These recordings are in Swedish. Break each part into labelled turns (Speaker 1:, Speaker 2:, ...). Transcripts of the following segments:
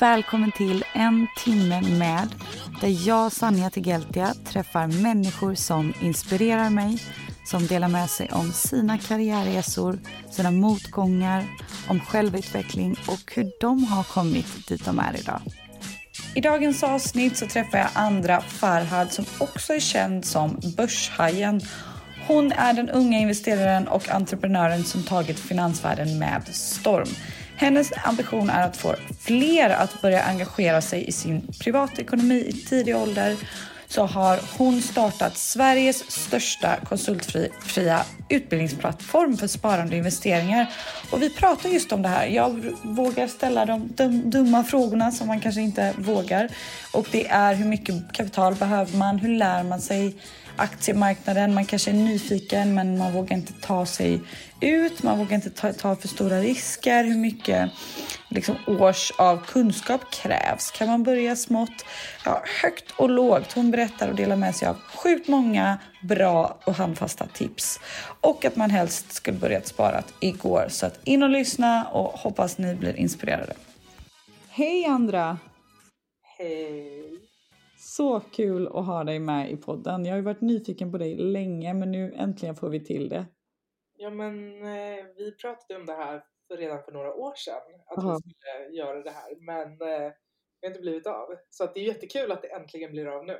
Speaker 1: Välkommen till En timme med där jag, Sanja Tegeltia, träffar människor som inspirerar mig, som delar med sig om sina karriärresor, sina motgångar, om självutveckling och hur de har kommit dit de är idag. I dagens avsnitt så träffar jag Andra Farhad som också är känd som Börshajen. Hon är den unga investeraren och entreprenören som tagit finansvärlden med storm. Hennes ambition är att få fler att börja engagera sig i sin privatekonomi i tidig ålder så har hon startat Sveriges största konsultfria utbildningsplattform för sparande och investeringar. Och vi pratar just om det här. Jag vågar ställa de dumma frågorna som man kanske inte vågar. Och det är hur mycket kapital behöver man? Hur lär man sig aktiemarknaden? Man kanske är nyfiken men man vågar inte ta sig ut. Man vågar inte ta, ta för stora risker. Hur mycket liksom, års av kunskap krävs? Kan man börja smått? Ja, högt och lågt. Hon berättar och delar med sig av sjukt många bra och handfasta tips. Och att man helst skulle börjat spara igår. Så att in och lyssna och hoppas ni blir inspirerade. Hej Andra!
Speaker 2: Hej!
Speaker 1: Så kul att ha dig med i podden. Jag har ju varit nyfiken på dig länge men nu äntligen får vi till det.
Speaker 2: Ja men eh, vi pratade om det här för redan för några år sedan. Att
Speaker 1: Aha.
Speaker 2: vi skulle göra det här. Men eh, det har inte blivit av. Så att det är jättekul att det äntligen blir av nu.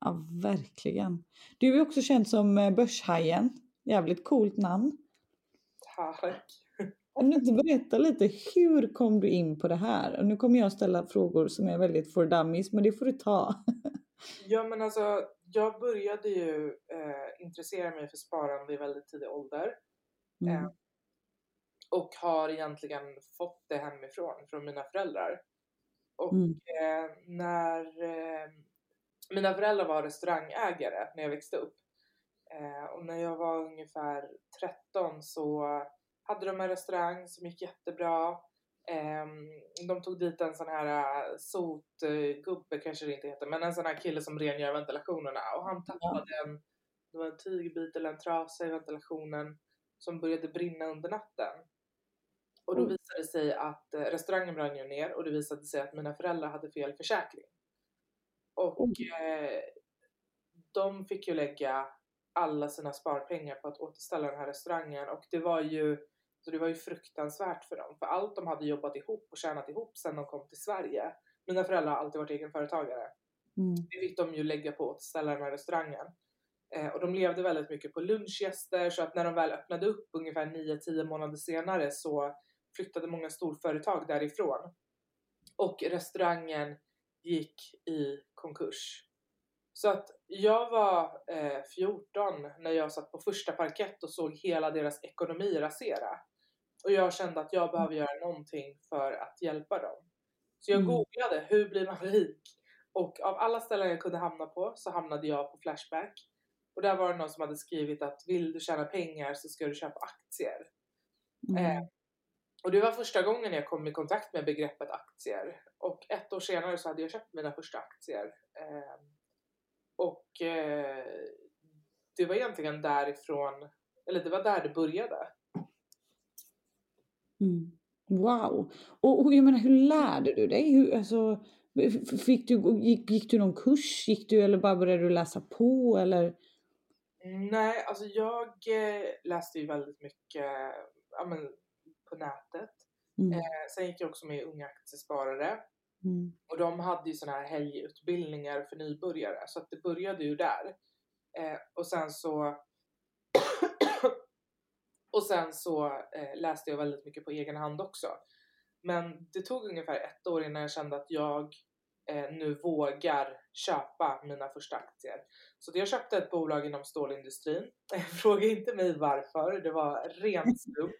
Speaker 1: Ja, verkligen. Du är också känd som eh, Börshajen. Jävligt coolt namn.
Speaker 2: Tack!
Speaker 1: Kan du inte berätta lite, hur kom du in på det här? Och nu kommer jag ställa frågor som är väldigt for dummies, men det får du ta.
Speaker 2: Ja men alltså jag började ju eh, intressera mig för sparande i väldigt tidig ålder.
Speaker 1: Mm.
Speaker 2: Eh, och har egentligen fått det hemifrån, från mina föräldrar. Och
Speaker 1: Mm.
Speaker 2: eh, när eh, mina föräldrar var restaurangägare när jag växte upp. Eh, och när jag var ungefär 13 så hade de en restaurang som gick jättebra. Ehm, de tog dit en sån här uh, sotgubbe kanske det inte heter, men en sån här kille som rengör ventilationerna och han tappade en, det var en tygbit eller en trasa i ventilationen som började brinna under natten. Och då visade det sig att eh, restaurangen brann ju ner och det visade sig att mina föräldrar hade fel försäkring. Och eh, de fick ju lägga alla sina sparpengar på att återställa den här restaurangen och det var ju så det var ju fruktansvärt för dem. För allt de hade jobbat ihop och tjänat ihop sedan de kom till Sverige. Mina föräldrar har alltid varit egenföretagare.
Speaker 1: Mm.
Speaker 2: Det fick de ju lägga på att återställa den här restaurangen. Eh, och de levde väldigt mycket på lunchgäster så att när de väl öppnade upp ungefär 9-10 månader senare så flyttade många storföretag därifrån. Och restaurangen gick i konkurs. Så att jag var eh, 14 när jag satt på första parkett och såg hela deras ekonomi rasera. Och jag kände att jag behöver göra någonting för att hjälpa dem. Så jag
Speaker 1: Mm.
Speaker 2: googlade, hur blir man rik? Och av alla ställen jag kunde hamna på så hamnade jag på Flashback. Och där var det någon som hade skrivit att vill du tjäna pengar så ska du köpa aktier.
Speaker 1: Mm.
Speaker 2: Eh, och det var första gången jag kom i kontakt med begreppet aktier. Och ett år senare så hade jag köpt mina första aktier. Eh, och eh, det var egentligen därifrån, eller det var där det började.
Speaker 1: Mm. Wow! Och, och jag menar, hur lärde du dig? Hur, alltså, fick du, gick, gick du någon kurs? Gick du eller bara började du läsa på? Eller?
Speaker 2: Nej, alltså jag eh, läste ju väldigt mycket ja, men, på nätet.
Speaker 1: Mm.
Speaker 2: Eh, sen gick jag också med Unga Aktiesparare.
Speaker 1: Mm.
Speaker 2: Och de hade ju sådana här helgutbildningar för nybörjare. Så att det började ju där. Eh, och sen så och sen så eh, läste jag väldigt mycket på egen hand också. Men det tog ungefär ett år innan jag kände att jag eh, nu vågar köpa mina första aktier. Så jag köpte ett bolag inom stålindustrin. Fråga inte mig varför, det var rent slump.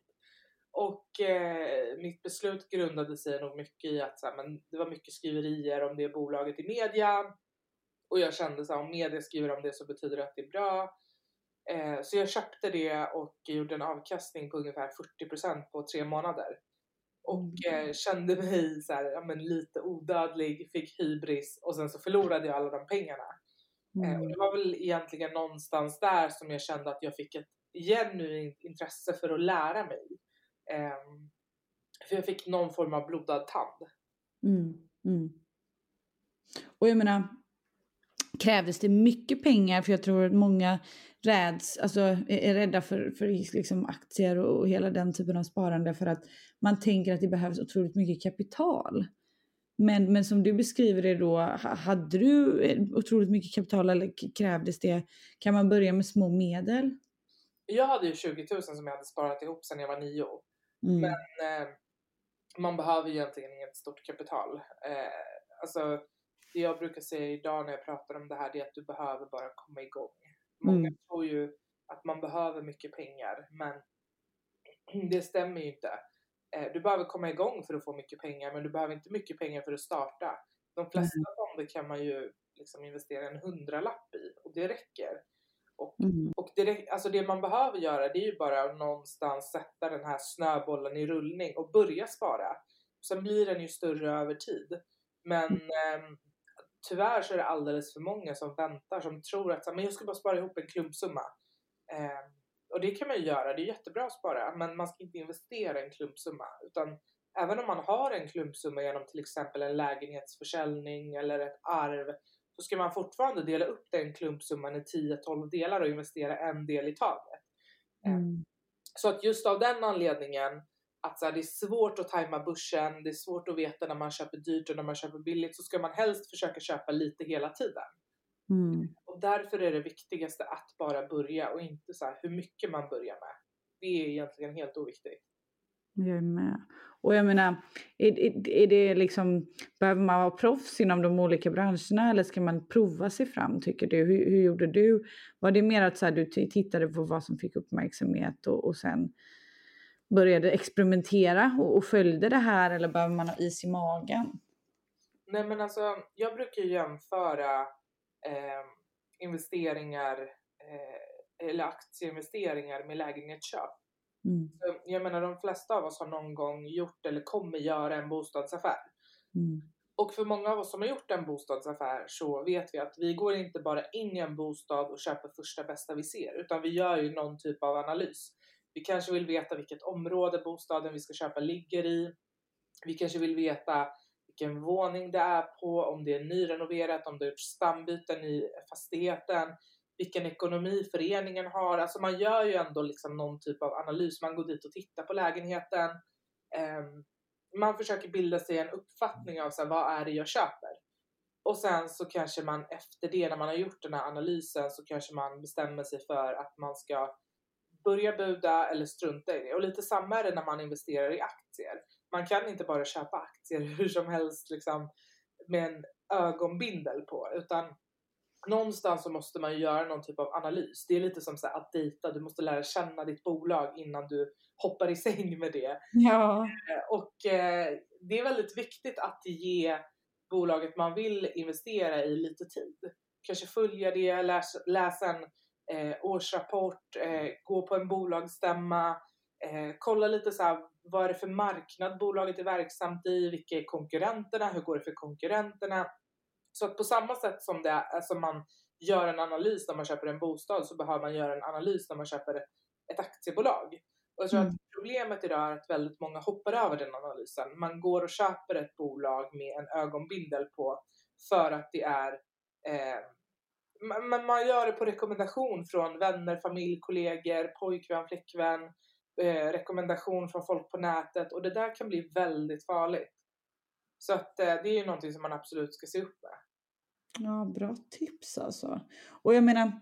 Speaker 2: Och eh, mitt beslut grundade sig nog mycket i att så här, men det var mycket skriverier om det bolaget i media. Och jag kände så här, om media skriver om det så betyder det att det är bra. Eh, så jag köpte det och gjorde en avkastning på ungefär 40% på tre månader. Och mm. eh, kände mig så här, ja, men lite odödlig, fick hybris och sen så förlorade jag alla de pengarna. Mm. Eh, och det var väl egentligen någonstans där som jag kände att jag fick ett genuint intresse för att lära mig. Um, för jag fick någon form av blodad tand.
Speaker 1: Mm, mm. Och jag menar, krävdes det mycket pengar? För jag tror att många räds, alltså, är rädda för, för liksom aktier och, hela den typen av sparande för att man tänker att det behövs otroligt mycket kapital. Men, men som du beskriver det då, hade du otroligt mycket kapital eller krävdes det? Kan man börja med små medel?
Speaker 2: Jag hade ju 20 000 som jag hade sparat ihop sedan jag var nio. Mm. Men eh, man behöver egentligen inget stort kapital. Eh, alltså, det jag brukar säga idag när jag pratar om det här är att du behöver bara komma igång. Många mm. tror ju att man behöver mycket pengar men det stämmer ju inte. Eh, du behöver komma igång för att få mycket pengar men du behöver inte mycket pengar för att starta. De flesta mm. fonder kan man ju liksom investera en hundralapp i och det räcker. Och, mm. och det, alltså det man behöver göra det är ju bara att någonstans sätta den här snöbollen i rullning och börja spara. Sen blir den ju större över tid. Men mm. eh, tyvärr så är det alldeles för många som väntar som tror att men jag ska bara spara ihop en klumpsumma. Eh, och det kan man ju göra, det är jättebra att spara men man ska inte investera en klumpsumma utan även om man har en klumpsumma genom till exempel en lägenhetsförsäljning eller ett arv så ska man fortfarande dela upp den klumpsumman i 10-12 delar och investera en del i taget. Eh, mm. Så att just av den anledningen att så här, det är svårt att tajma börsen, det är svårt att veta när man köper dyrt och när man köper billigt så ska man helst försöka köpa lite hela tiden. Mm. Och därför är det viktigaste att bara börja och inte så hur mycket man börjar med. Det är egentligen helt oviktigt.
Speaker 1: Jag är med. Och jag menar, är, är, är det liksom, behöver man vara proffs inom de olika branscherna eller ska man prova sig fram tycker du? Hur, hur gjorde du? Var det mer att så här, du tittade på vad som fick uppmärksamhet och, och sen började experimentera och, och följde det här eller behöver man ha is i magen?
Speaker 2: Nej men alltså jag brukar jämföra eh, investeringar eh, eller aktieinvesteringar med lägenhetsköp. Mm. jag menar de flesta av oss har någon gång gjort eller kommer göra en bostadsaffär. Mm. Och för många av oss som har gjort en bostadsaffär så vet vi att vi går inte bara in i en bostad och köper första bästa vi ser utan vi gör ju någon typ av analys. Vi kanske vill veta vilket område bostaden vi ska köpa ligger i. Vi kanske vill veta vilken våning det är på, om det är nyrenoverat, om det är stambyten i fastigheten, vilken ekonomi föreningen har. Alltså man gör ju ändå liksom någon typ av analys. Man går dit och tittar på lägenheten. Ehm, man försöker bilda sig en uppfattning av så här, vad är det jag köper. Och sen så kanske man efter det, när man har gjort den här analysen, så kanske man bestämmer sig för att man ska börja buda eller strunta i det. Och lite samma är det när man investerar i aktier. Man kan inte bara köpa aktier hur som helst liksom, med en ögonbindel på, utan någonstans så måste man göra någon typ av analys. Det är lite som så att dejta, du måste lära känna ditt bolag innan du hoppar i säng med det.
Speaker 1: Ja.
Speaker 2: Eh, och eh, det är väldigt viktigt att ge bolaget man vill investera i lite tid. Kanske följa det, läsa, läsa en eh, årsrapport, eh, gå på en bolagsstämma, eh, kolla lite så här, vad är det för marknad bolaget är verksamt i, vilka är konkurrenterna, hur går det för konkurrenterna? Så att på samma sätt som, det som man gör en analys när man köper en bostad så behöver man göra en analys när man köper ett, ett aktiebolag. Och jag tror mm. att problemet idag är att väldigt många hoppar över den analysen. Man går och köper ett bolag med en ögonbindel på för att det är eh, man, man gör det på rekommendation från vänner, familj, kollegor, pojkvän, flickvän, eh, rekommendation från folk på nätet och det där kan bli väldigt farligt. Så att eh, det är ju någonting som man absolut ska se upp med.
Speaker 1: Ja, bra tips alltså. Och jag menar,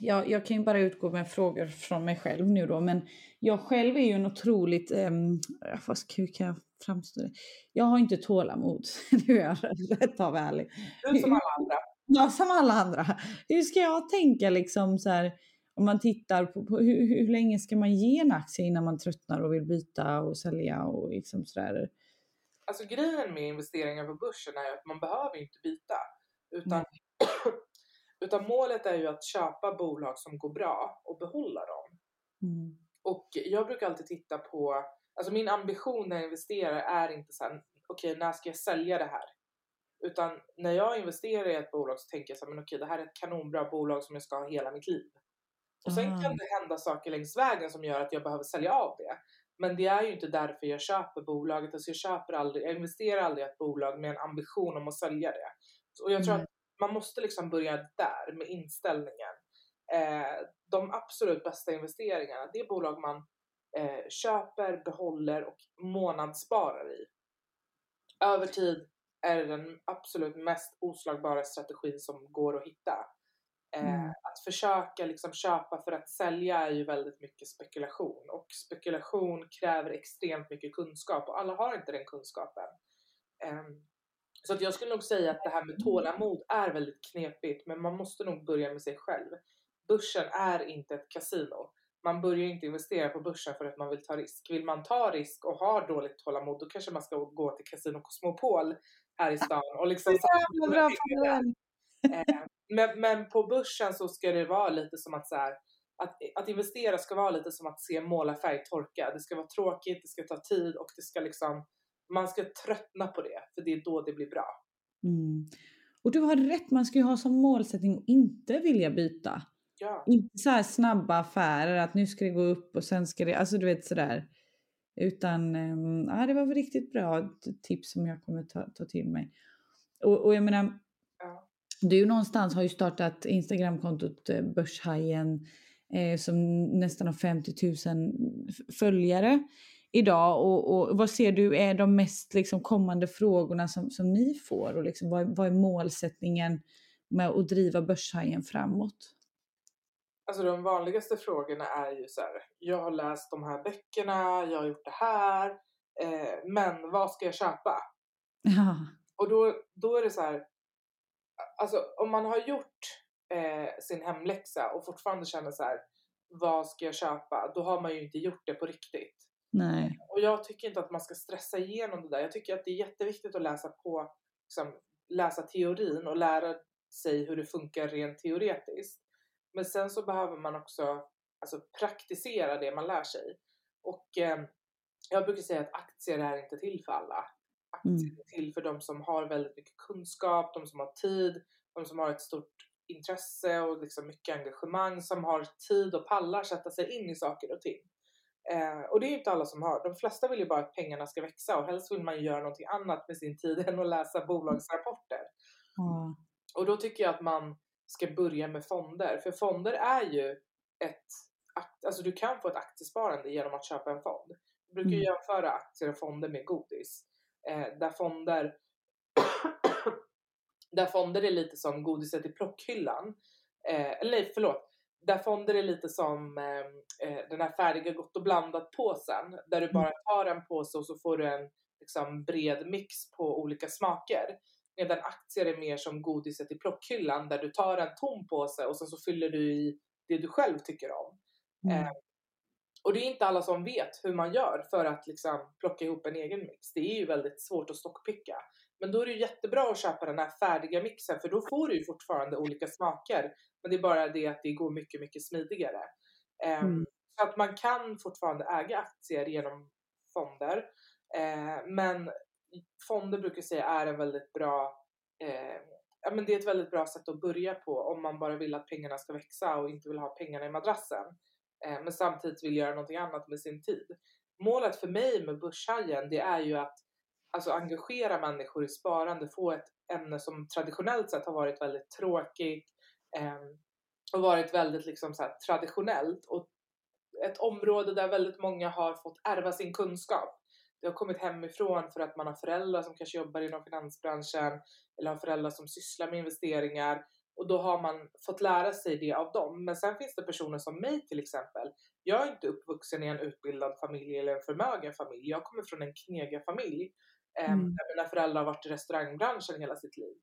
Speaker 1: jag, jag kan ju bara utgå med frågor från mig själv nu då, men jag själv är ju en otroligt, um, hur kan jag framstå det? Jag har inte tålamod, nu är jag rätt av ärlig.
Speaker 2: Du som.
Speaker 1: Ja, som alla andra. Hur ska jag tänka liksom så här, om man tittar på, på hur, hur, länge ska man ge en aktie innan man tröttnar och vill byta och sälja och liksom sådär?
Speaker 2: Alltså grejen med investeringar på börsen är att man behöver inte byta. Utan, utan målet är ju att köpa bolag som går bra och behålla dem.
Speaker 1: Mm.
Speaker 2: Och jag brukar alltid titta på, alltså min ambition när jag investerar är inte så här, okej okay, när ska jag sälja det här? Utan när jag investerar i ett bolag så tänker jag så här, men okej det här är ett kanonbra bolag som jag ska ha hela mitt liv. Och sen kan det hända saker längs vägen som gör att jag behöver sälja av det. Men det är ju inte därför jag köper bolaget. Alltså jag, köper aldrig, jag investerar aldrig i ett bolag med en ambition om att sälja det. Och jag tror mm. att man måste liksom börja där med inställningen. Eh, de absolut bästa investeringarna, det är bolag man eh, köper, behåller och månadssparar i. Över tid är den absolut mest oslagbara strategin som går att hitta. Eh, mm. Att försöka liksom köpa för att sälja är ju väldigt mycket spekulation och spekulation kräver extremt mycket kunskap och alla har inte den kunskapen. Um, så att jag skulle nog säga att det här med tålamod är väldigt knepigt men man måste nog börja med sig själv. Börsen är inte ett kasino. Man börjar inte investera på börsen för att man vill ta risk. Vill man ta risk och har dåligt tålamod då kanske man ska gå till Casino Cosmopol här i stan och liksom... Men, men på börsen så ska det vara lite som att så här, att, att investera ska vara lite som att se målarfärg torka. Det ska vara tråkigt, det ska ta tid och det ska liksom, man ska tröttna på det för det är då det blir bra.
Speaker 1: Mm. Och du har rätt, man ska ju ha som målsättning att inte vilja byta.
Speaker 2: Ja.
Speaker 1: Inte så här snabba affärer, att nu ska det gå upp och sen ska det, alltså du vet sådär. Utan, um, ja det var väl riktigt bra tips som jag kommer ta, ta till mig. Och, och jag menar, du någonstans har ju startat Instagramkontot eh, Börshajen eh, som nästan har 50 000 följare idag. Och, och, vad ser du är de mest liksom, kommande frågorna som, som ni får? Och liksom, vad, vad är målsättningen med att driva Börshajen framåt?
Speaker 2: Alltså de vanligaste frågorna är ju så här, jag har läst de här böckerna, jag har gjort det här, eh, men vad ska jag köpa?
Speaker 1: Ja.
Speaker 2: Och då, då är det så här, alltså om man har gjort eh, sin hemläxa och fortfarande känner så här, vad ska jag köpa? Då har man ju inte gjort det på riktigt.
Speaker 1: Nej.
Speaker 2: Och jag tycker inte att man ska stressa igenom det där. Jag tycker att det är jätteviktigt att läsa på, liksom, läsa teorin och lära sig hur det funkar rent teoretiskt. Men sen så behöver man också alltså, praktisera det man lär sig. Och eh, jag brukar säga att aktier är inte till för alla. Aktier mm. är till för de som har väldigt mycket kunskap, de som har tid, de som har ett stort intresse och liksom mycket engagemang, som har tid och pallar sätta sig in i saker och ting. Eh, och det är ju inte alla som har. De flesta vill ju bara att pengarna ska växa och helst vill man göra någonting annat med sin tid än att läsa bolagsrapporter.
Speaker 1: Mm.
Speaker 2: Och då tycker jag att man ska börja med fonder. För fonder är ju ett, alltså du kan få ett aktiesparande genom att köpa en fond. Du brukar ju mm. jämföra aktier och fonder med godis. Eh, där fonder där fonder är lite som godiset i plockhyllan. Eh, eller nej, förlåt. Där fonder är lite som eh, eh, den här färdiga Gott och blandat-påsen. Där du mm. bara tar en påse och så får du en liksom, bred mix på olika smaker. Medan aktier är mer som godiset i plockhyllan där du tar en tom påse och sen så fyller du i det du själv tycker om. Mm. Eh, och det är inte alla som vet hur man gör för att liksom plocka ihop en egen mix. Det är ju väldigt svårt att stockpicka. Men då är det jättebra att köpa den här färdiga mixen för då får du ju fortfarande olika smaker. Men det är bara det att det går mycket, mycket smidigare. Um, mm. Så att man kan fortfarande äga aktier genom fonder. Uh, men fonder brukar jag säga är en väldigt bra eh, ja, men det är ett väldigt bra sätt att börja på om man bara vill att pengarna ska växa och inte vill ha pengarna i madrassen. eh, men samtidigt vill göra någonting annat med sin tid. Målet för mig med Börshajen det är ju att alltså engagera människor i sparande, få ett ämne som traditionellt sett har varit väldigt tråkigt eh, och varit väldigt liksom så traditionellt och ett område där väldigt många har fått ärva sin kunskap. Det har kommit hemifrån för att man har föräldrar som kanske jobbar inom finansbranschen eller har föräldrar som sysslar med investeringar Och då har man fått lära sig det av dem. Men sen finns det personer som mig till exempel. Jag är inte uppvuxen i en utbildad familj eller en förmögen familj. Jag kommer från en knegarfamilj. Eh, mm. Där mina föräldrar har varit i restaurangbranschen hela sitt liv.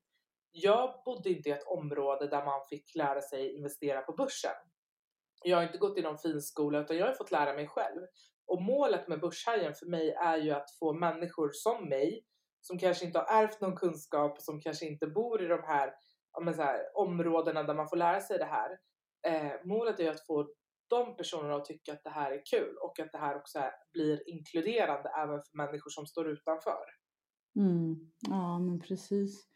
Speaker 2: Jag bodde inte i ett område där man fick lära sig investera på börsen. Jag har inte gått i någon finskola utan jag har fått lära mig själv. Och målet med Börshajen för mig är ju att få människor som mig, som kanske inte har ärvt någon kunskap, som kanske inte bor i de här, så här områdena där man får lära sig det här. Eh, målet är ju att få de personerna att tycka att det här är kul och att det här också är, blir inkluderande även för människor som står utanför.
Speaker 1: Mm. Ja, men precis.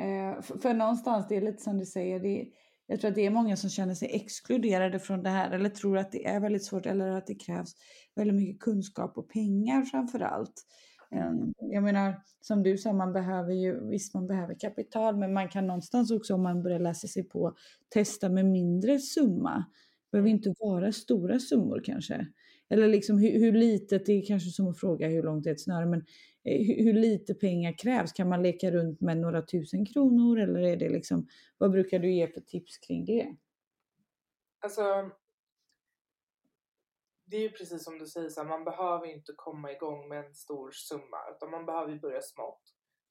Speaker 1: Eh, för, för, någonstans, det är lite som du säger, det, jag tror att det är många som känner sig exkluderade från det här eller tror att det är väldigt svårt eller att det krävs väldigt mycket kunskap och pengar framför allt. Ehm, jag menar, som du sa, man behöver ju, visst man behöver kapital, men man kan någonstans också om man börjar läsa sig på testa med mindre summa. Det behöver inte vara stora summor kanske. Eller liksom hur, hur litet, det är kanske som att fråga hur långt är ett snöre, men Eh, hur lite pengar krävs? Kan man leka runt med några tusen kronor eller är det liksom, vad brukar du ge för tips kring det?
Speaker 2: Alltså, det är ju precis som du säger, så här, man behöver inte komma igång med en stor summa utan man behöver börja smått.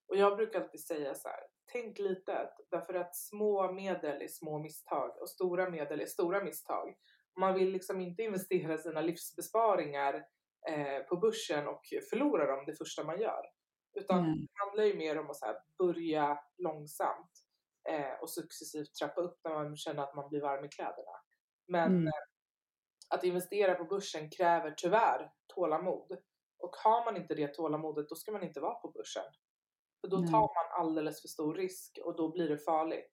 Speaker 2: Och jag brukar alltid säga så här, tänk litet därför att små medel är små misstag och stora medel är stora misstag. Man vill liksom inte investera sina livsbesparingar eh, på börsen och förlora dem det första man gör. Utan mm. det handlar ju mer om att så här, börja långsamt eh, och successivt trappa upp när man känner att man blir varm i kläderna. Men mm. eh, att investera på börsen kräver tyvärr tålamod. Och har man inte det tålamodet då ska man inte vara på börsen. För då tar man alldeles för stor risk och då blir det farligt.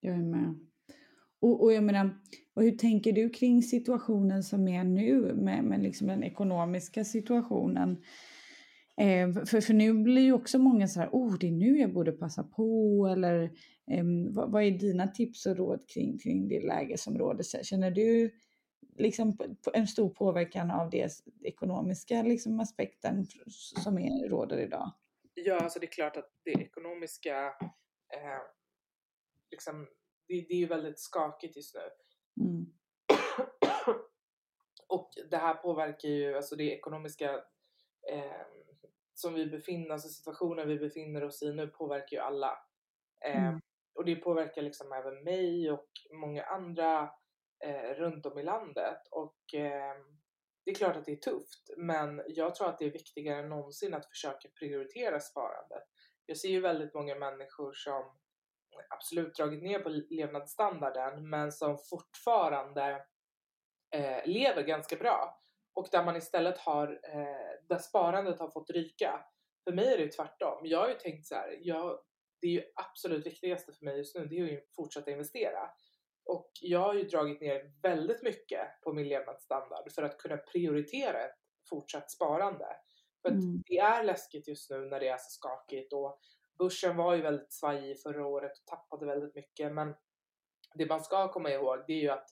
Speaker 1: Jag är med. Och, och jag menar, och hur tänker du kring situationen som är nu med, med liksom den ekonomiska situationen? Eh, för, för nu blir ju också många så här, oh det är nu jag borde passa på eller eh, vad, vad, är dina tips och råd kring, kring det läge som råder? Känner du liksom en stor påverkan av det ekonomiska liksom, aspekten som är, råder idag?
Speaker 2: Ja, alltså det är klart att det ekonomiska eh, liksom det, det är ju väldigt skakigt just nu. Mm. och det här påverkar ju, alltså det ekonomiska eh, som vi befinner oss, alltså situationen vi befinner oss i nu påverkar ju alla. Eh, mm. Och det påverkar liksom även mig och många andra eh, runt om i landet. Och eh, det är klart att det är tufft, men jag tror att det är viktigare än någonsin att försöka prioritera sparandet. Jag ser ju väldigt många människor som absolut dragit ner på levnadsstandarden men som fortfarande eh, lever ganska bra och där man istället har, eh, där sparandet har fått ryka. För mig är det tvärtom. Jag har ju tänkt så här, jag, det är ju absolut viktigaste för mig just nu, det är ju att fortsätta investera. Och jag har ju dragit ner väldigt mycket på min levnadsstandard för att kunna prioritera ett fortsatt sparande. För mm. det är läskigt just nu när det är så skakigt och börsen var ju väldigt svajig förra året och tappade väldigt mycket. Men det man ska komma ihåg det är ju att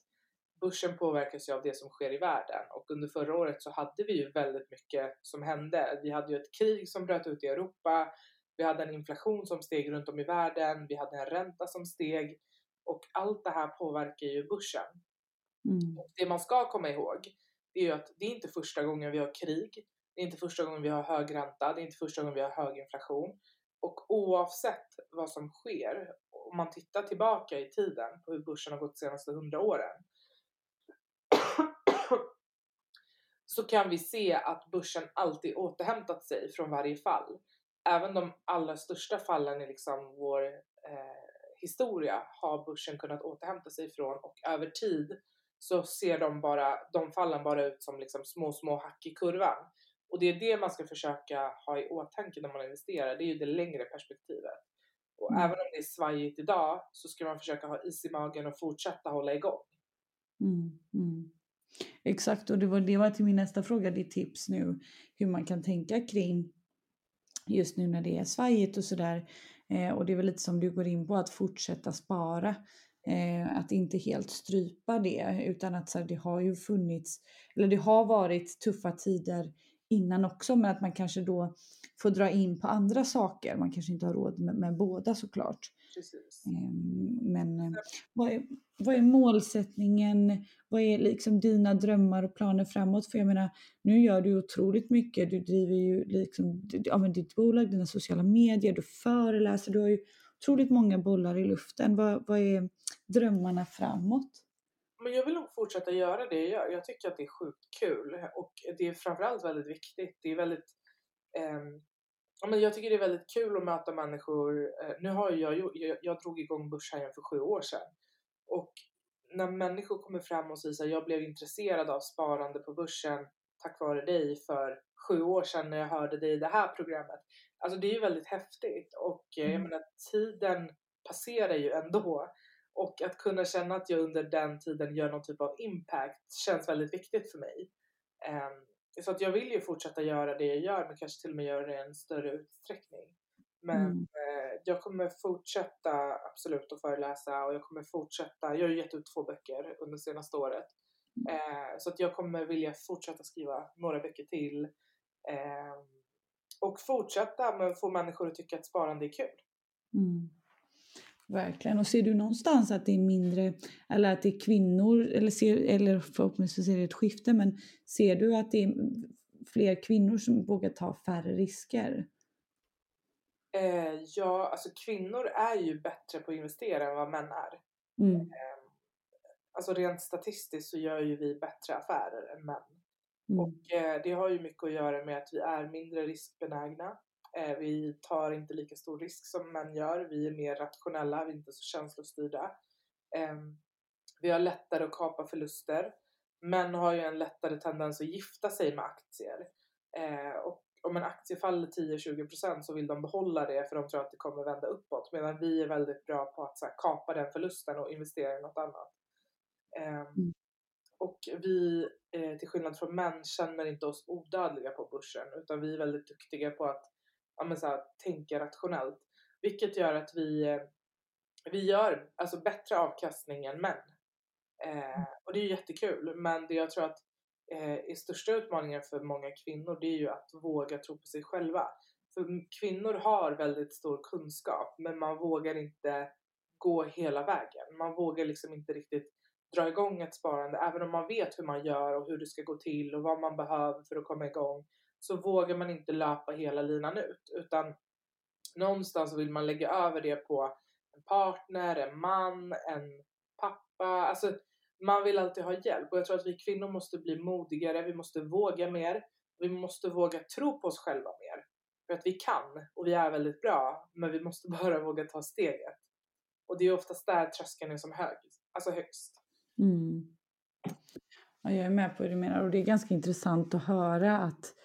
Speaker 2: börsen påverkas ju av det som sker i världen och under förra året så hade vi ju väldigt mycket som hände. Vi hade ju ett krig som bröt ut i Europa. Vi hade en inflation som steg runt om i världen. Vi hade en ränta som steg och allt det här påverkar ju börsen. Mm. Och det man ska komma ihåg det är ju att det är inte första gången vi har krig. Det är inte första gången vi har hög ränta. Det är inte första gången vi har hög inflation. Och oavsett vad som sker, om man tittar tillbaka i tiden på hur börsen har gått de senaste hundra åren, så kan vi se att börsen alltid återhämtat sig från varje fall. Även de allra största fallen i liksom vår eh, historia har börsen kunnat återhämta sig från och över tid så ser de, bara, de fallen bara ut som liksom små, små hack i kurvan. Och det är det man ska försöka ha i åtanke när man investerar. Det är ju det längre perspektivet. Och mm. även om det är svajigt idag så ska man försöka ha is i magen och fortsätta hålla igång.
Speaker 1: Mm, mm. Exakt, och det var, det var till min nästa fråga, ditt tips nu, hur man kan tänka kring just nu när det är svajigt och sådär. Eh, och det är väl lite som du går in på, att fortsätta spara. Eh, att inte helt strypa det, utan att så här, det har ju funnits, eller det har varit tuffa tider innan också, men att man kanske då får dra in på andra saker. Man kanske inte har råd med, med båda såklart.
Speaker 2: precis.
Speaker 1: Ehm, Men eh, vad är, vad är målsättningen? Vad är liksom dina drömmar och planer framåt? För jag menar, nu gör du otroligt mycket. Du driver ju liksom, ja, men ditt bolag, dina sociala medier, du föreläser, du har ju otroligt många bollar i luften. Vad, vad är drömmarna framåt?
Speaker 2: Men jag vill nog fortsätta göra det jag gör. Jag tycker att det är sjukt kul och det är framförallt väldigt viktigt. Det är väldigt ja, men jag tycker det är väldigt kul att möta människor. Eh, nu har jag, jag, jag drog igång Börshajen för sju år sedan. Och när människor kommer fram och säger här, jag blev intresserad av sparande på börsen tack vare dig för sju år sedan när jag hörde dig i det här programmet. Alltså det är ju väldigt häftigt och eh, jag
Speaker 1: Mm.
Speaker 2: menar tiden passerar ju ändå. Och att kunna känna att jag under den tiden gör någon typ av impact känns väldigt viktigt för mig. Ehm, så att jag vill ju fortsätta göra det jag gör men kanske till och med göra det i en större utsträckning. Men
Speaker 1: Mm.
Speaker 2: eh, jag kommer fortsätta absolut att föreläsa och jag kommer fortsätta, jag har ju gett ut två böcker under senaste året. Eh, så att jag kommer vilja fortsätta skriva några böcker till. Eh, och fortsätta men få människor att tycka att sparande är kul.
Speaker 1: Mm. Verkligen. Och ser du någonstans att det är mindre, eller att det är kvinnor, eller, ser, eller förhoppningsvis är det ett skifte, men ser du att det är fler kvinnor som vågar ta färre risker?
Speaker 2: Eh, ja, alltså kvinnor är ju bättre på att investera än vad män är.
Speaker 1: Mm.
Speaker 2: Eh, alltså rent statistiskt så gör ju vi bättre affärer än män.
Speaker 1: Mm.
Speaker 2: Och eh, det har ju mycket att göra med att vi är mindre riskbenägna. Eh, vi tar inte lika stor risk som män gör. Vi är mer rationella, vi är inte så känslostyrda. Eh, vi har lättare att kapa förluster. Män har ju en lättare tendens att gifta sig med aktier. Eh, och om en aktie faller 10-20% så vill de behålla det för de tror att det kommer vända uppåt. Medan vi är väldigt bra på att så kapa den förlusten och investera i något annat. Eh, och vi, eh, till skillnad från män, känner inte oss odödliga på börsen. Utan vi är väldigt duktiga på att ja, men så här, tänka rationellt. Vilket gör att vi, eh, vi gör alltså, bättre avkastning än män. Eh, och det är ju jättekul. Men det jag tror att eh, är största utmaningen för många kvinnor det är ju att våga tro på sig själva. För kvinnor har väldigt stor kunskap men man vågar inte gå hela vägen. Man vågar liksom inte riktigt dra igång ett sparande. Även om man vet hur man gör och hur det ska gå till och vad man behöver för att komma igång så vågar man inte löpa hela linan ut. Utan någonstans vill man lägga över det på en partner, en man, en pappa. Alltså man vill alltid ha hjälp och jag tror att vi kvinnor måste bli modigare, vi måste våga mer, vi måste våga tro på oss själva mer. För att vi kan och vi är väldigt bra, men vi måste bara våga ta steget. Och det är oftast där tröskeln är som hög, alltså högst.
Speaker 1: Mm. Ja, jag är med på vad du menar och det är ganska intressant att höra att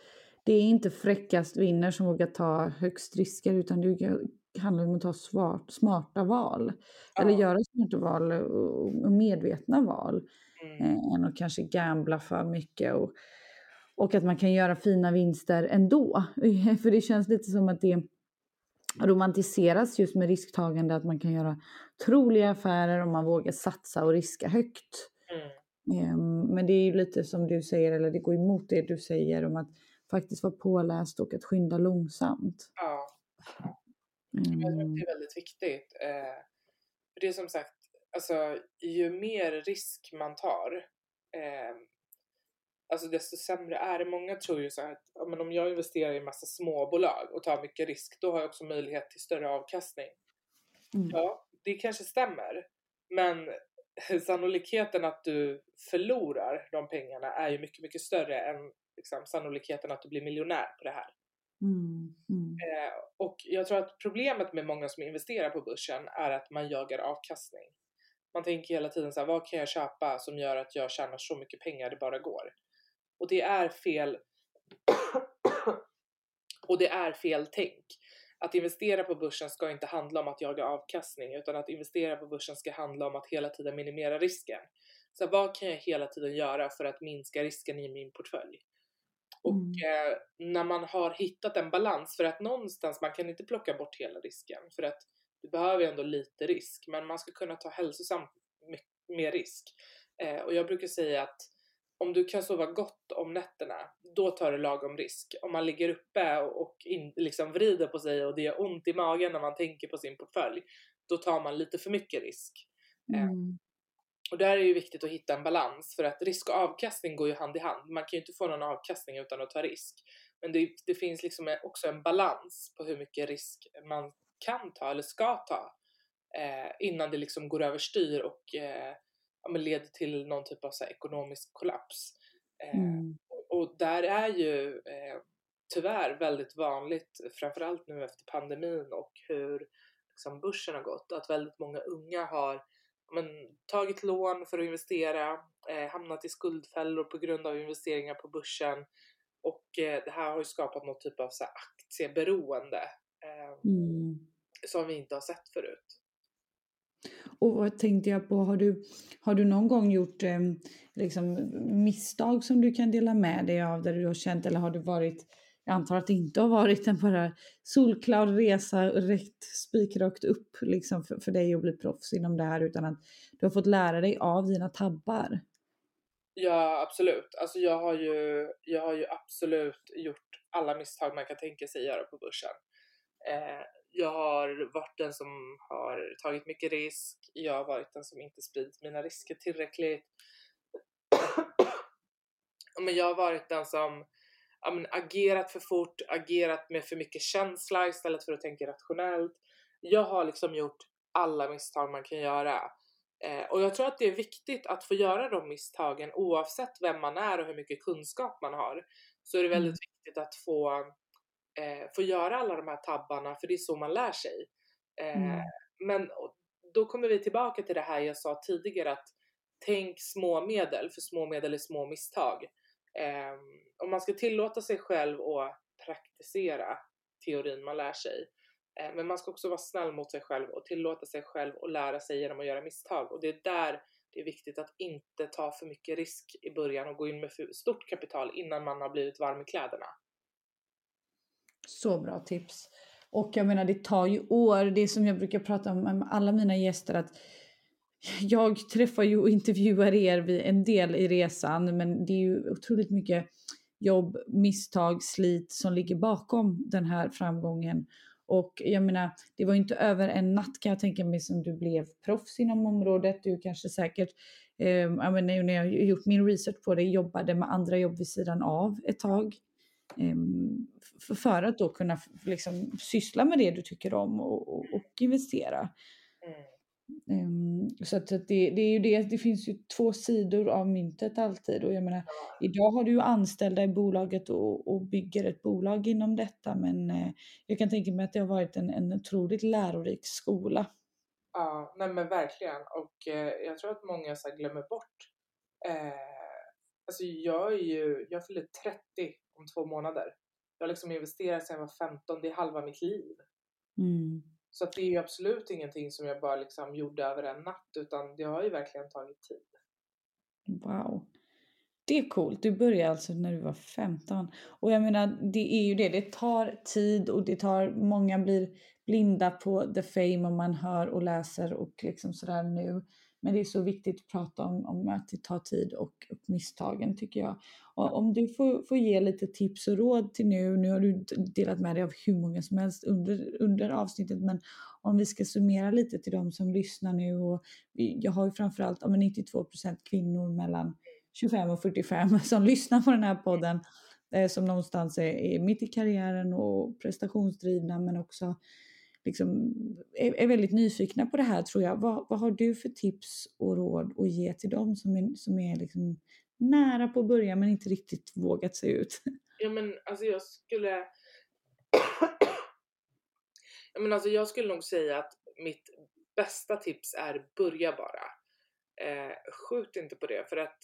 Speaker 1: det är inte fräckast vinner som vågar ta högst risker utan det handlar om att ta svart, smarta val. Eller
Speaker 2: Ja.
Speaker 1: göra smarta val och och medvetna val.
Speaker 2: Mm.
Speaker 1: eh, än att kanske gambla för mycket. Och, och att man kan göra fina vinster ändå. För det känns lite som att det romantiseras just med risktagande, att man kan göra troliga affärer om man vågar satsa och riska högt.
Speaker 2: Mm.
Speaker 1: Ehm, Men det är ju lite som du säger, eller det går emot det du säger om att faktiskt vara påläst och att skynda långsamt.
Speaker 2: Ja. Jag tror att
Speaker 1: Mm.
Speaker 2: det är väldigt viktigt. Eh, för det är som sagt, alltså, ju mer risk man tar, eh, alltså desto sämre är det. Många tror ju så här att men om jag investerar i en massa småbolag och tar mycket risk, då har jag också möjlighet till större avkastning.
Speaker 1: Mm.
Speaker 2: Ja, det kanske stämmer. Men sannolikheten att du förlorar de pengarna är ju mycket, mycket större än liksom, sannolikheten att du blir miljonär på det här.
Speaker 1: Mm. Mm.
Speaker 2: Eh, och jag tror att problemet med många som investerar på börsen är att man jagar avkastning. Man tänker hela tiden så här, vad kan jag köpa som gör att jag tjänar så mycket pengar det bara går? Och det är fel. och det är fel tänk. Att investera på börsen ska inte handla om att jaga avkastning utan att investera på börsen ska handla om att hela tiden minimera risken. Så vad kan jag hela tiden göra för att minska risken i min portfölj? Och eh, när man har hittat en balans, för att någonstans, man kan inte plocka bort hela risken, för att du behöver ju ändå lite risk, men man ska kunna ta hälsosamt med risk. Eh, och jag brukar säga att om du kan sova gott om nätterna, då tar du lagom risk. Om man ligger uppe och, och in, liksom vrider på sig och det gör ont i magen när man tänker på sin portfölj, då tar man lite för mycket risk. Eh,
Speaker 1: Mm.
Speaker 2: Och där är det viktigt att hitta en balans för att risk och avkastning går ju hand i hand. Man kan ju inte få någon avkastning utan att ta risk. Men det, det finns liksom också en balans på hur mycket risk man kan ta eller ska ta eh, innan det liksom går överstyr och eh, ja, leder till någon typ av så här, ekonomisk kollaps. Eh,
Speaker 1: Mm.
Speaker 2: och där är ju eh, tyvärr väldigt vanligt, framförallt nu efter pandemin och hur liksom, börsen har gått, att väldigt många unga har men, tagit lån för att investera, eh, hamnat i skuldfällor på grund av investeringar på börsen och eh, det här har ju skapat någon typ av så här, aktieberoende eh,
Speaker 1: Mm.
Speaker 2: som vi inte har sett förut.
Speaker 1: Och vad tänkte jag på, har du, har du någon gång gjort eh, liksom, misstag som du kan dela med dig av där du har känt eller har det varit, jag antar att det inte har varit en bara solklar resa rätt spikrakt upp liksom, för, för dig att bli proffs inom det här utan att du har fått lära dig av dina tabbar?
Speaker 2: Ja, absolut. Alltså jag har ju, jag har ju absolut gjort alla misstag man kan tänka sig göra på börsen. Eh, jag har varit den som har tagit mycket risk. Jag har varit den som inte spridit mina risker tillräckligt. Men jag har varit den som ja, men agerat för fort, agerat med för mycket känsla istället för att tänka rationellt. Jag har liksom gjort alla misstag man kan göra. Eh, och jag tror att det är viktigt att få göra de misstagen oavsett vem man är och hur mycket kunskap man har. Så är det väldigt
Speaker 1: Mm.
Speaker 2: viktigt att få, eh, få göra alla de här tabbarna för det är så man lär sig. Eh,
Speaker 1: Mm.
Speaker 2: Men då kommer vi tillbaka till det här jag sa tidigare att tänk små medel för små medel är små misstag. Eh, om man ska tillåta sig själv att praktisera teorin man lär sig Eh, Men man ska också vara snäll mot sig själv och tillåta sig själv att lära sig genom att göra misstag. Och det är där det är viktigt att inte ta för mycket risk i början och gå in med för stort kapital innan man har blivit varm i kläderna.
Speaker 1: Så bra tips. Och jag menar det tar ju år, det är som jag brukar prata om med alla mina gäster att jag träffar ju och intervjuar er vid en del i resan men det är ju otroligt mycket jobb, misstag, slit som ligger bakom den här framgången. Och jag menar, det var ju inte över en natt kan jag tänka mig som du blev proffs inom området. Du kanske säkert, eh, jag menar, när jag gjort min research på det, jobbade med andra jobb vid sidan av ett tag. Eh, för att då kunna liksom, syssla med det du tycker om och, och, och investera. Ehm, så att, det, det är ju det, det finns ju två sidor av myntet alltid. Och jag menar, idag har du ju anställda i bolaget och, och bygger ett bolag inom detta. Men eh, jag kan tänka mig att det har varit en, en otroligt lärorik skola.
Speaker 2: Ja, nej men verkligen. Och eh, jag tror att många så glömmer bort. Eh, alltså jag är ju, jag fyller 30 om två månader. Jag har liksom investerat sedan jag var 15, det är halva mitt liv.
Speaker 1: Mm.
Speaker 2: Så att det är ju absolut ingenting som jag bara liksom gjorde över en natt utan det har ju verkligen tagit tid.
Speaker 1: Wow. Det är coolt. Du började alltså när du var 15. Och jag menar, det är ju det. Det tar tid och det tar, många blir blinda på the fame och man hör och läser och liksom sådär nu. Men det är så viktigt att prata om, om att det tar tid och, och misstagen tycker jag. Och om du får, får ge lite tips och råd till nu, nu har du delat med dig av hur många som helst under, under avsnittet, men om vi ska summera lite till de som lyssnar nu och jag har ju framförallt ja, men 92% kvinnor mellan 25 och 45 som lyssnar på den här podden eh, som någonstans är, är mitt i karriären och prestationsdrivna men också liksom är, är väldigt nyfikna på det här tror jag. Vad, vad har du för tips och råd att ge till dem som är, som är liksom nära på att börja men inte riktigt vågat sig ut?
Speaker 2: Ja men alltså jag skulle... ja, men alltså jag skulle nog säga att mitt bästa tips är börja bara. Eh, skjut inte på det för att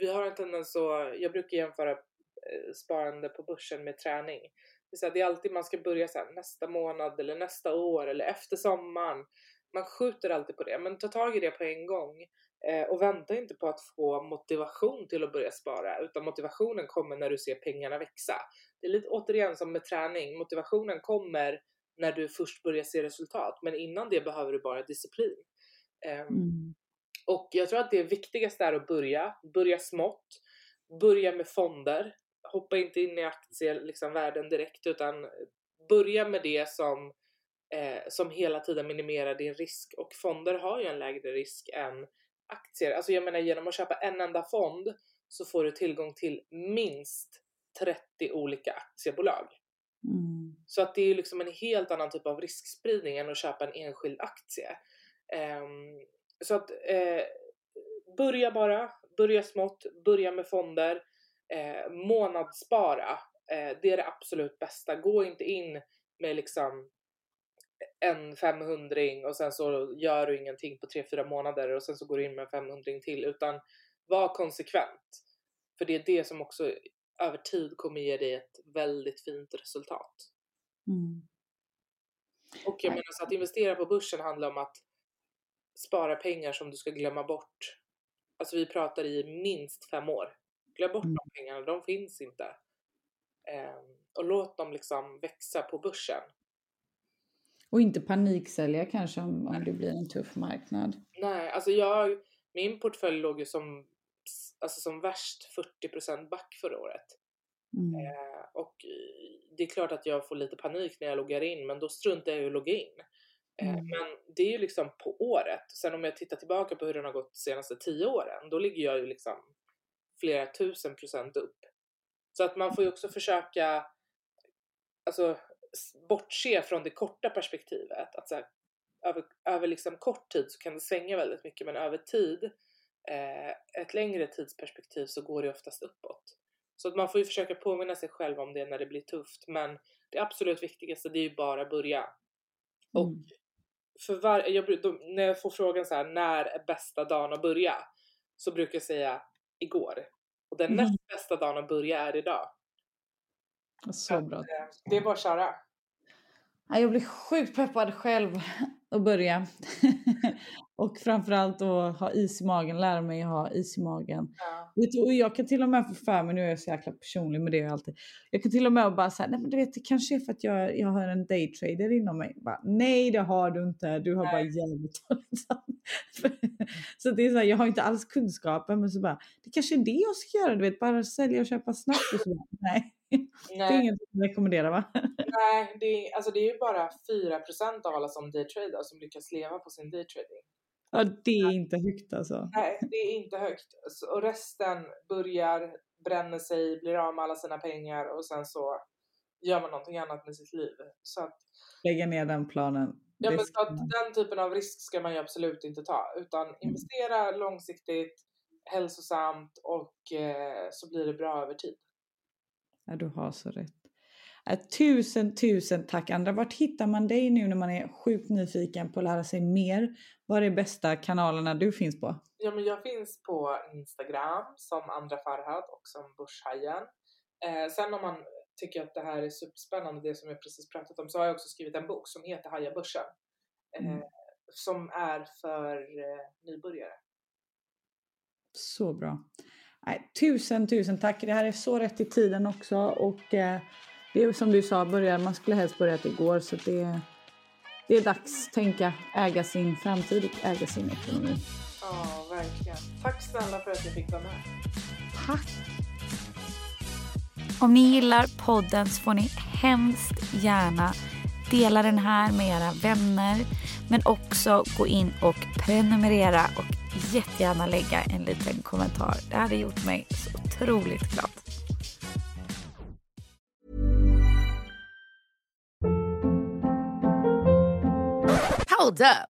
Speaker 2: vi har en tendens att, jag brukar jämföra eh, sparande på börsen med träning. Det är, här, det är alltid man ska börja så här, nästa månad eller nästa år eller efter sommaren. Man skjuter alltid på det men ta tag i det på en gång. Eh, och vänta inte på att få motivation till att börja spara utan motivationen kommer när du ser pengarna växa. Det är lite återigen som med träning, motivationen kommer när du först börjar se resultat men innan det behöver du bara disciplin. Eh,
Speaker 1: Mm.
Speaker 2: och jag tror att det viktigaste är att börja, börja smått, börja med fonder, hoppa inte in i aktievärlden liksom, världen direkt utan börja med det som eh, som hela tiden minimerar din risk och fonder har ju en lägre risk än aktier. Alltså jag menar genom att köpa en enda fond så får du tillgång till minst 30 olika aktiebolag.
Speaker 1: Mm.
Speaker 2: Så att det är liksom en helt annan typ av riskspridning än att köpa en enskild aktie. Um, så att eh, börja bara, börja smått, börja med fonder, eh, månadsspara. Eh, det är det absolut bästa. Gå inte in med liksom en 500 och sen så gör du ingenting på 3-4 månader och sen så går du in med en 500 till utan var konsekvent. För det är det som också över tid kommer ge dig ett väldigt fint resultat.
Speaker 1: Mm.
Speaker 2: Och jag menar så att investera på börsen handlar om att spara pengar som du ska glömma bort. Alltså vi pratar i minst fem år. Glöm bort
Speaker 1: Mm.
Speaker 2: de pengarna, de finns inte. Ehm, och låt dem liksom växa på börsen.
Speaker 1: Och inte paniksälja kanske om, om det blir en tuff marknad.
Speaker 2: Nej, alltså jag, min portfölj låg ju som, alltså som värst 40% back förra året.
Speaker 1: Mm.
Speaker 2: Eh, och eh, det är klart att jag får lite panik när jag loggar in, men då struntar jag i att logga in. Eh,
Speaker 1: Mm.
Speaker 2: Men det är ju liksom på året. Sen om jag tittar tillbaka på hur den har gått de senaste tio åren, då ligger jag ju liksom flera tusen procent upp. Så att man får ju också försöka alltså, bortse från det korta perspektivet. Att så här, över, över liksom kort tid så kan det svänga väldigt mycket, men över tid, eh, ett längre tidsperspektiv så går det oftast uppåt. Så att man får ju försöka påminna sig själv om det när det blir tufft. Men det absolut viktigaste det är ju bara börja. Och
Speaker 1: Mm.
Speaker 2: för var, jag, då, när jag får frågan så här, när är bästa dagen att börja? Så brukar jag säga igår. Och den
Speaker 1: Mm.
Speaker 2: näst bästa dagen att börja är idag.
Speaker 1: Så bra.
Speaker 2: Eh, Det är bara att köra.
Speaker 1: Ja, Jag blir sjukt peppad själv att börja. och framförallt att ha is i magen, lära mig att ha is i magen.
Speaker 2: Ja.
Speaker 1: Vet du, och jag kan till och med få för mig, nu är jag så jäkla personlig med det alltid. Jag kan till och med bara säga, nej men du vet det kanske är för att jag, jag har en daytrader inom mig. Bara, nej det har du inte, du har bara
Speaker 2: Nej.
Speaker 1: jävligt dåligt samvete." Så det är så här, jag har inte alls kunskapen men så bara, det kanske är det jag ska göra, du vet bara sälja och köpa snabbt och så. bara, Nej, det är inget jag rekommenderar va?
Speaker 2: nej det, är, alltså det är ju bara 4% av alla som daytradar som lyckas leva på sin daytrading.
Speaker 1: Ja det är inte högt alltså.
Speaker 2: Nej, det är inte högt. Och resten börjar, bränner sig, blir av med alla sina pengar och sen så gör man någonting annat med sitt liv. Så att,
Speaker 1: Lägga ner den planen.
Speaker 2: ja, men så att den typen av risk ska man ju absolut inte ta. Utan investera långsiktigt, hälsosamt och eh, så blir det bra över tid.
Speaker 1: Ja, du har så rätt. Äh, tusen, tusen tack Andra. Vart hittar man dig nu när man är sjukt nyfiken på att lära sig mer? Vad är bästa kanalerna du finns på?
Speaker 2: Ja, men jag finns på Instagram som Andra Farhad och som Börshajen. Eh, sen om man tycker att det här är superspännande, det som jag precis pratat om, så har jag också skrivit en bok som heter Haja Börsen. Eh,
Speaker 1: Mm.
Speaker 2: Som är för eh, nybörjare.
Speaker 1: Så bra. Nej, tusen, tusen tack. Det här är så rätt i tiden också. Och eh, det är som du sa, börjar, man skulle helst börjat igår. Så det, det är dags tänka äga sin framtid och äga sin ekonomi.
Speaker 2: Ja, verkligen. Tack snälla för att jag fick vara med.
Speaker 1: Tack!
Speaker 3: Om ni gillar podden så får ni hemskt gärna dela den här med era vänner. Men också gå in och prenumerera och jättegärna lägga en liten kommentar. Det hade gjort mig så otroligt glad.
Speaker 4: Hold up.